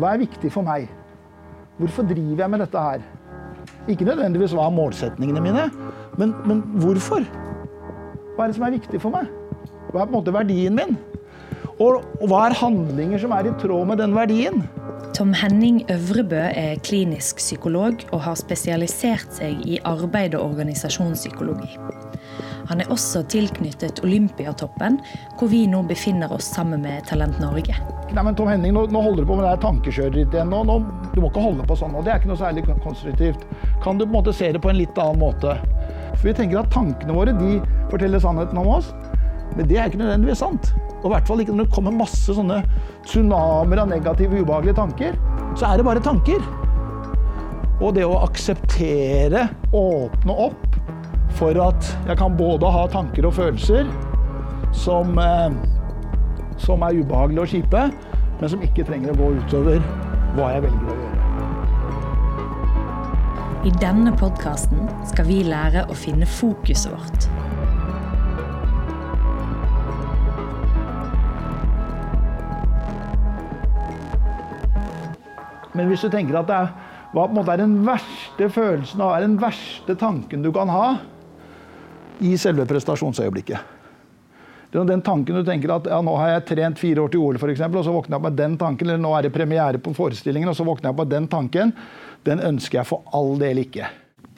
Hva er viktig for meg? Hvorfor driver jeg med dette her? Ikke nødvendigvis hva er målsetningene mine, men, men hvorfor? Hva er det som er viktig for meg? Hva er på en måte verdien min? Og, og hva er handlinger som er i tråd med den verdien? Tom Henning Øvrebø er klinisk psykolog og har spesialisert seg i arbeid- og organisasjonspsykologi. Han er også tilknyttet Olympiatoppen, hvor vi nå befinner oss sammen med Talent Norge. Nei, men Tom Henning, nå, nå holder du på med det her tankekjøret ditt. Nå, nå, du må ikke holde på sånn. og Det er ikke noe særlig konstruktivt. Kan du på en måte se det på en litt annen måte? For Vi tenker at tankene våre de forteller sannheten om oss, men det er ikke nødvendigvis sant. Og i hvert fall ikke når det kommer masse sånne tsunamier av negative, ubehagelige tanker. Så er det bare tanker. Og det å akseptere, åpne opp for at jeg kan både ha tanker og følelser som, eh, som er ubehagelige og kjipe, men som ikke trenger å gå utover hva jeg velger å gjøre. I denne podkasten skal vi lære å finne fokuset vårt. Men hvis du tenker at det er, hva på en måte er den verste følelsen og den verste tanken du kan ha i selve prestasjonsøyeblikket det er Den tanken du tenker at ja, nå har jeg trent fire år til OL, eksempel, og så våkner jeg opp med den tanken, eller nå er det premiere på forestillingen, og så våkner jeg opp med den tanken, den ønsker jeg for all del ikke.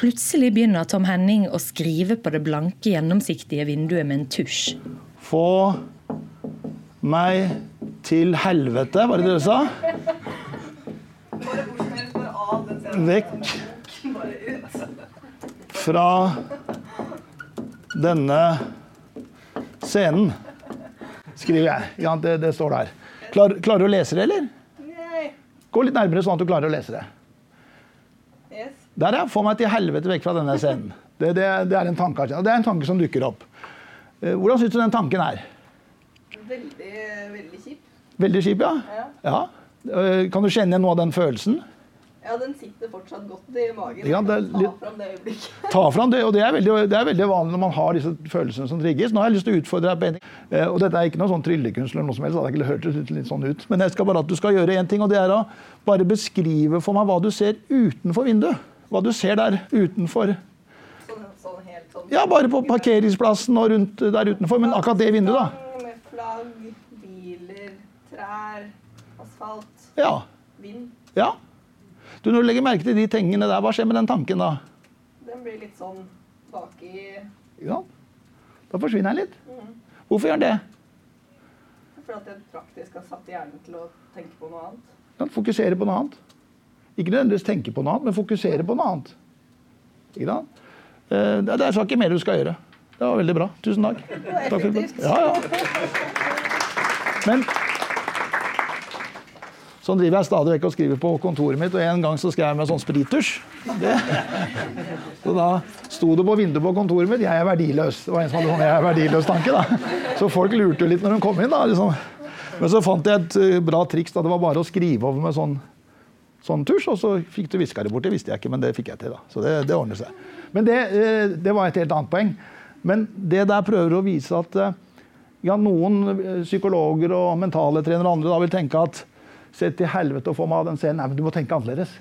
Plutselig begynner Tom Henning å skrive på det blanke, gjennomsiktige vinduet med en tusj. Få meg til helvete, var det det du sa? Vekk fra denne scenen, skriver jeg. Ja, det, det står der. Klar, klarer du å lese det, eller? Nei. Gå litt nærmere, sånn at du klarer å lese det. Yes. Der, ja. Få meg til helvete vekk fra denne scenen. Det, det, det, er en tanke, det er en tanke som dukker opp. Eh, Hvordan syns du den tanken er? Veldig, veldig kjip. Veldig kjip, ja? Ja. ja. Eh, Kan du kjenne noe av den følelsen? Ja, den sitter fortsatt godt i magen. Ja, det er Ta fram det øyeblikket. Ta fram det, og det er, veldig, det er veldig vanlig når man har disse følelsene som trigges. Nå har jeg lyst til å utfordre deg på en ting. Eh, Og dette er ikke noe sånn tryllekunst eller noe som helst. Det ikke hørtes litt, litt sånn ut. Men jeg skal bare at du skal gjøre én ting, og det er å bare beskrive for meg hva du ser utenfor vinduet. Hva du ser der utenfor. Sånn, sånn helt sånn. Ja, bare på parkeringsplassen og rundt der utenfor, men akkurat det vinduet, da. Med flagg, biler, trær, asfalt, Ja. vind. ja. Du, Når du legger merke til de tingene der, hva skjer med den tanken da? Den blir litt sånn baki sant? Da forsvinner den litt. Hvorfor gjør den det? For at jeg praktisk har satt hjernen til å tenke på noe annet. Ja, fokusere på noe annet. Ikke nødvendigvis tenke på noe annet, men fokusere på noe annet. Ikke? Eh, Det det er ikke mer du skal gjøre. Det var veldig bra. Tusen takk. Takk for det. effektivt. Ja, ja. Men sånn driver jeg stadig vekk og skriver på kontoret mitt, og en gang så skrev jeg med sånn sprittusj. Så da sto det på vinduet på kontoret mitt 'Jeg er verdiløs'. Det var en som hadde sånn 'jeg er verdiløs'-tanke. da. Så folk lurte jo litt når de kom inn. da, liksom. Men så fant jeg et eh, bra triks. da, Det var bare å skrive over med sånn, sånn tusj, og så fikk du viska det bort. Det visste jeg ikke, men det fikk jeg til. da. Så det, det ordner seg. Men det, eh, det var et helt annet poeng. Men det der prøver å vise at eh, ja, noen psykologer og mentale trenere og andre da vil tenke at Se til helvete å få meg av den scenen. Nei, men du må tenke annerledes.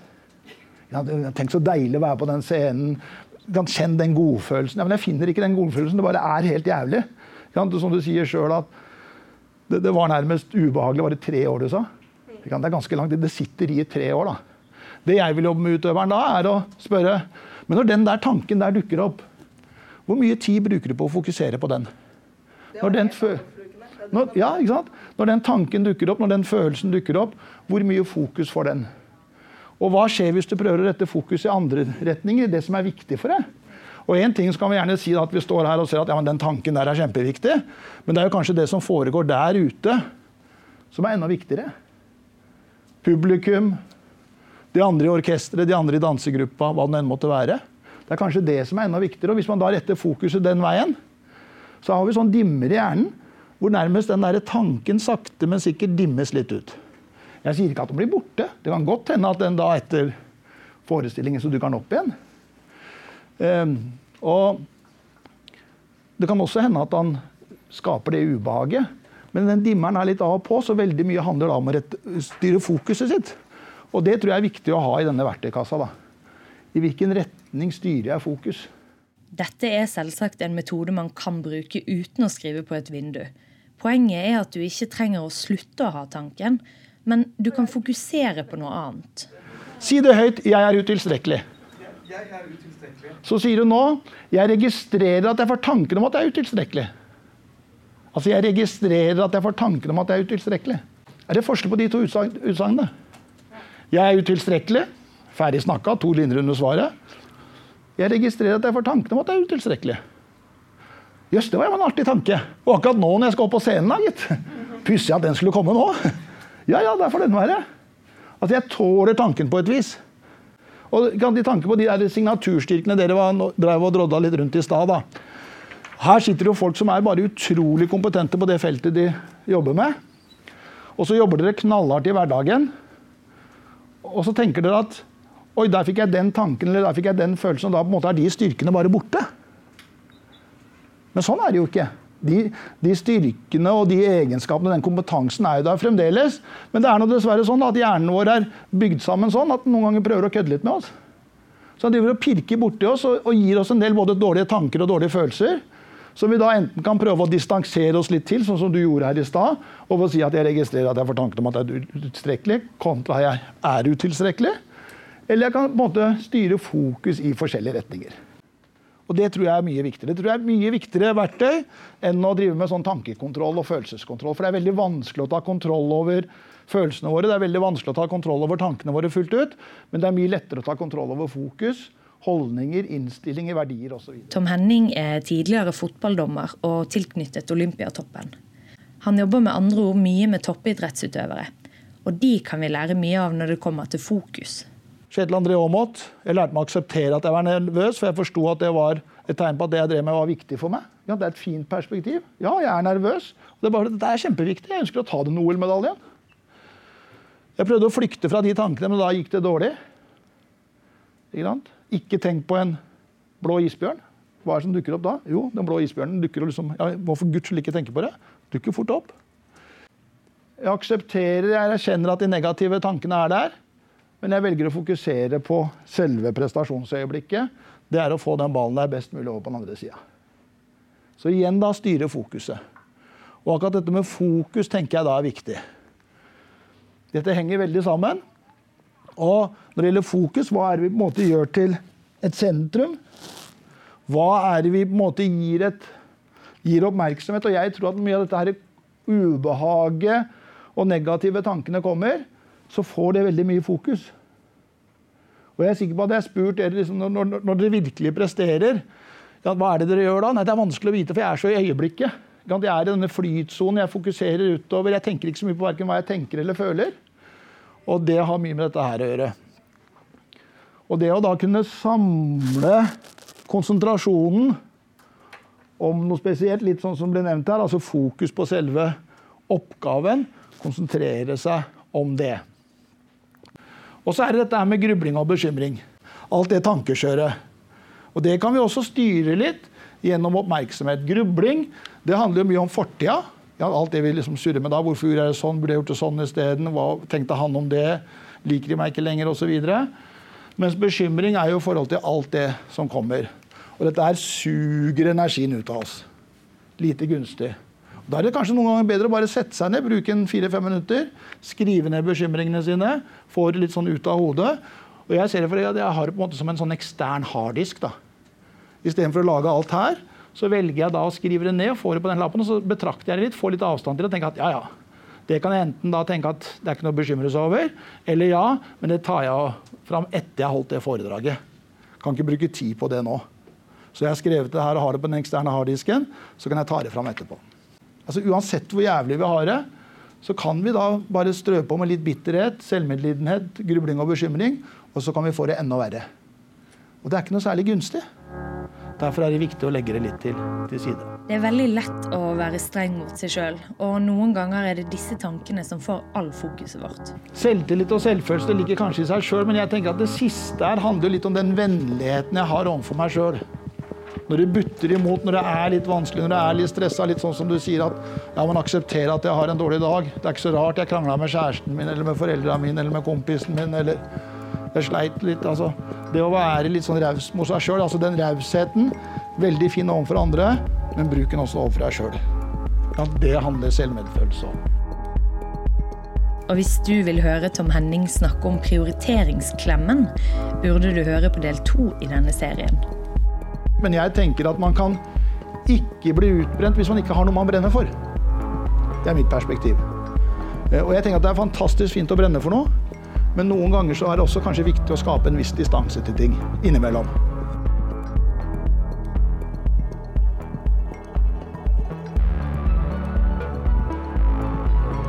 Ja, tenk så deilig å være på den scenen. «Kjenn kan kjenne den godfølelsen. Ja, men jeg finner ikke den godfølelsen. Det bare er helt jævlig. Som du sier sjøl at det, det var nærmest ubehagelig. Var det tre år du sa? Det er ganske langt. Det sitter i tre år, da. Det jeg vil jobbe med utøveren da, er å spørre Men når den der tanken der dukker opp, hvor mye tid bruker du på å fokusere på den? Når den helt Når, ja, ikke sant? når den tanken dukker opp, når den følelsen dukker opp, hvor mye fokus får den? Og hva skjer hvis du prøver å rette fokus i andre retninger, det som er viktig for deg? Og en ting så kan vi gjerne si at vi står her og ser at ja, den tanken der er kjempeviktig, men det er jo kanskje det som foregår der ute, som er enda viktigere. Publikum, de andre i orkesteret, de andre i dansegruppa, hva det enn måtte være. Det er kanskje det som er enda viktigere. Og hvis man da retter fokuset den veien, så har vi sånn dimmer i hjernen hvor nærmest den der tanken sakte, men sikkert dimmes litt ut. Jeg sier ikke at den blir borte. Det kan godt hende at den da etter forestillingen så dukker den opp igjen. Ehm, og det kan også hende at han skaper det ubehaget. Men den dimmeren er litt av og på, så veldig mye handler da om å styre fokuset sitt. Og det tror jeg er viktig å ha i denne verktøykassa. da. I hvilken retning styrer jeg fokus? Dette er selvsagt en metode man kan bruke uten å skrive på et vindu. Poenget er at du ikke trenger å slutte å ha tanken, men du kan fokusere på noe annet. Si det høyt 'jeg er utilstrekkelig'. Så sier du nå 'jeg registrerer at jeg får tanken om at jeg er utilstrekkelig'. Altså jeg registrerer at jeg får tanken om at jeg er utilstrekkelig. Er det forskjell på de to utsagnene? Jeg er utilstrekkelig. Ferdig snakka, to linjer under svaret. Jeg registrerer at jeg får tanken om at jeg er utilstrekkelig. Jøss, det var jo en artig tanke. Og akkurat nå når jeg skal opp på scenen, da, gitt. Pussig at den skulle komme nå. Ja, ja, der får den være. Altså, jeg tåler tanken på et vis. Og kan de tanke på de der signaturstyrkene dere var, drev og drodda litt rundt i stad. da. Her sitter jo folk som er bare utrolig kompetente på det feltet de jobber med. Og så jobber dere knallhardt i hverdagen. Og så tenker dere at Oi, der fikk jeg den tanken eller der fikk jeg den følelsen, og da på en måte er de styrkene bare borte. Men sånn er det jo ikke. De, de, styrkene og de egenskapene den kompetansen er jo der fremdeles. Men det er nå dessverre sånn at hjernen vår er bygd sammen sånn at den noen ganger prøver å kødde litt med oss. Så han driver og pirker borti oss og, og gir oss en del både dårlige tanker og dårlige følelser. Som vi da enten kan prøve å distansere oss litt til, sånn som du gjorde her i stad. Og si at jeg registrerer at jeg får tanken om at jeg er utilstrekkelig, kontra jeg er utilstrekkelig. Eller jeg kan på en måte styre fokus i forskjellige retninger. Og Det tror jeg er mye viktigere. Det tror jeg er mye viktigere verktøy enn å drive med sånn tankekontroll og følelseskontroll. For det er veldig vanskelig å ta kontroll over følelsene våre. Det er veldig vanskelig å ta kontroll over tankene våre fullt ut. Men det er mye lettere å ta kontroll over fokus, holdninger, innstillinger, verdier osv. Tom Henning er tidligere fotballdommer og tilknyttet Olympiatoppen. Han jobber med andre ord mye med toppidrettsutøvere. Og de kan vi lære mye av når det kommer til fokus. Kjetil André Aamodt. Jeg lærte meg å akseptere at jeg var nervøs, for jeg forsto at det var et tegn på at det jeg drev med, var viktig for meg. Ja, det er et fint perspektiv. Ja, jeg er nervøs. Det er, bare, det er kjempeviktig. Jeg ønsker å ta den OL-medaljen. Jeg prøvde å flykte fra de tankene, men da gikk det dårlig. Ikke, ikke tenk på en blå isbjørn. Hva er det som dukker opp da? Jo, den blå isbjørnen dukker liksom ja, Må guds skyld ikke tenke på det. Dukker fort opp. Jeg aksepterer, jeg erkjenner at de negative tankene er der. Men jeg velger å fokusere på selve prestasjonsøyeblikket. Det er å få den ballen der best mulig over på den andre sida. Så igjen da styre fokuset. Og akkurat dette med fokus tenker jeg da er viktig. Dette henger veldig sammen. Og når det gjelder fokus, hva er det vi på en måte gjør til et sentrum? Hva er det vi på en måte gir, et, gir oppmerksomhet? Og jeg tror at mye av dette her ubehaget og negative tankene kommer så får det veldig mye fokus. Og jeg er sikker på at jeg har spurt dere liksom, når, når, dere virkelig presterer, ja, hva er det dere gjør da? Nei, Det er vanskelig å vite, for jeg er så i øyeblikket. Jeg er i denne flytsonen, jeg fokuserer utover. Jeg tenker ikke så mye på verken hva jeg tenker eller føler. Og det har mye med dette her å gjøre. Og det å da kunne samle konsentrasjonen om noe spesielt, litt sånn som ble nevnt her, altså fokus på selve oppgaven, konsentrere seg om det. Og så er det dette med grubling og bekymring. Alt det tankekjøret. Og det kan vi også styre litt gjennom oppmerksomhet. Grubling det handler jo mye om fortida. Ja, alt det vi liksom surrer med da. Hvorfor gjorde jeg det sånn? Burde jeg gjort det sånn isteden? Hva tenkte han om det? Liker de meg ikke lenger? Osv. Mens bekymring er jo i forhold til alt det som kommer. Og dette her suger energien ut av oss. Lite gunstig. Da er det kanskje noen ganger bedre å bare sette seg ned, bruke fire-fem minutter, skrive ned bekymringene sine, få det litt sånn ut av hodet. Og jeg ser det for at jeg har det på en måte som en sånn ekstern harddisk. da. Istedenfor å lage alt her, så velger jeg da å skrive det ned, få det på den lappen, og så betrakter jeg det litt, får litt avstand til det og tenker at ja, ja. Det kan jeg enten da tenke at det er ikke noe å bekymre seg over, eller ja, men det tar jeg fram etter jeg har holdt det foredraget. Kan ikke bruke tid på det nå. Så jeg har skrevet det her og har det på den eksterne harddisken, så kan jeg ta det fram etterpå. Altså Uansett hvor jævlig vi har det, så kan vi da bare strø på med litt bitterhet, selvmedlidenhet, grubling og bekymring, og så kan vi få det enda verre. Og det er ikke noe særlig gunstig. Derfor er det viktig å legge det litt til, til side. Det er veldig lett å være streng mot seg sjøl, og noen ganger er det disse tankene som får all fokuset vårt. Selvtillit og selvfølelse ligger kanskje i seg sjøl, men jeg tenker at det siste her handler litt om den vennligheten jeg har overfor meg sjøl. Når du butter imot når det er litt vanskelig, når det er litt stressa, litt sånn som du sier at ja, man aksepterer at jeg har en dårlig dag. Det er ikke så rart jeg krangla med kjæresten min eller med foreldra mine eller med kompisen min. eller jeg sleit litt. altså. Det å være litt sånn raus mot seg sjøl, altså den rausheten, veldig fin overfor andre, men bruk den også overfor deg sjøl. Ja, det handler selvmedfølelse om. Og hvis du vil høre Tom Henning snakke om prioriteringsklemmen, burde du høre på del to i denne serien. Men jeg tenker at man kan ikke bli utbrent hvis man ikke har noe man brenner for. Det er mitt perspektiv. Eh, og jeg tenker at det er fantastisk fint å brenne for noe, men noen ganger så er det også kanskje viktig å skape en viss distanse til ting innimellom.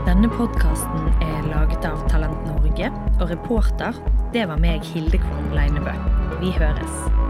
Denne podkasten er laget av Talent Norge, og reporter det var meg, Hilde Kvorn Leinebø. Vi høres.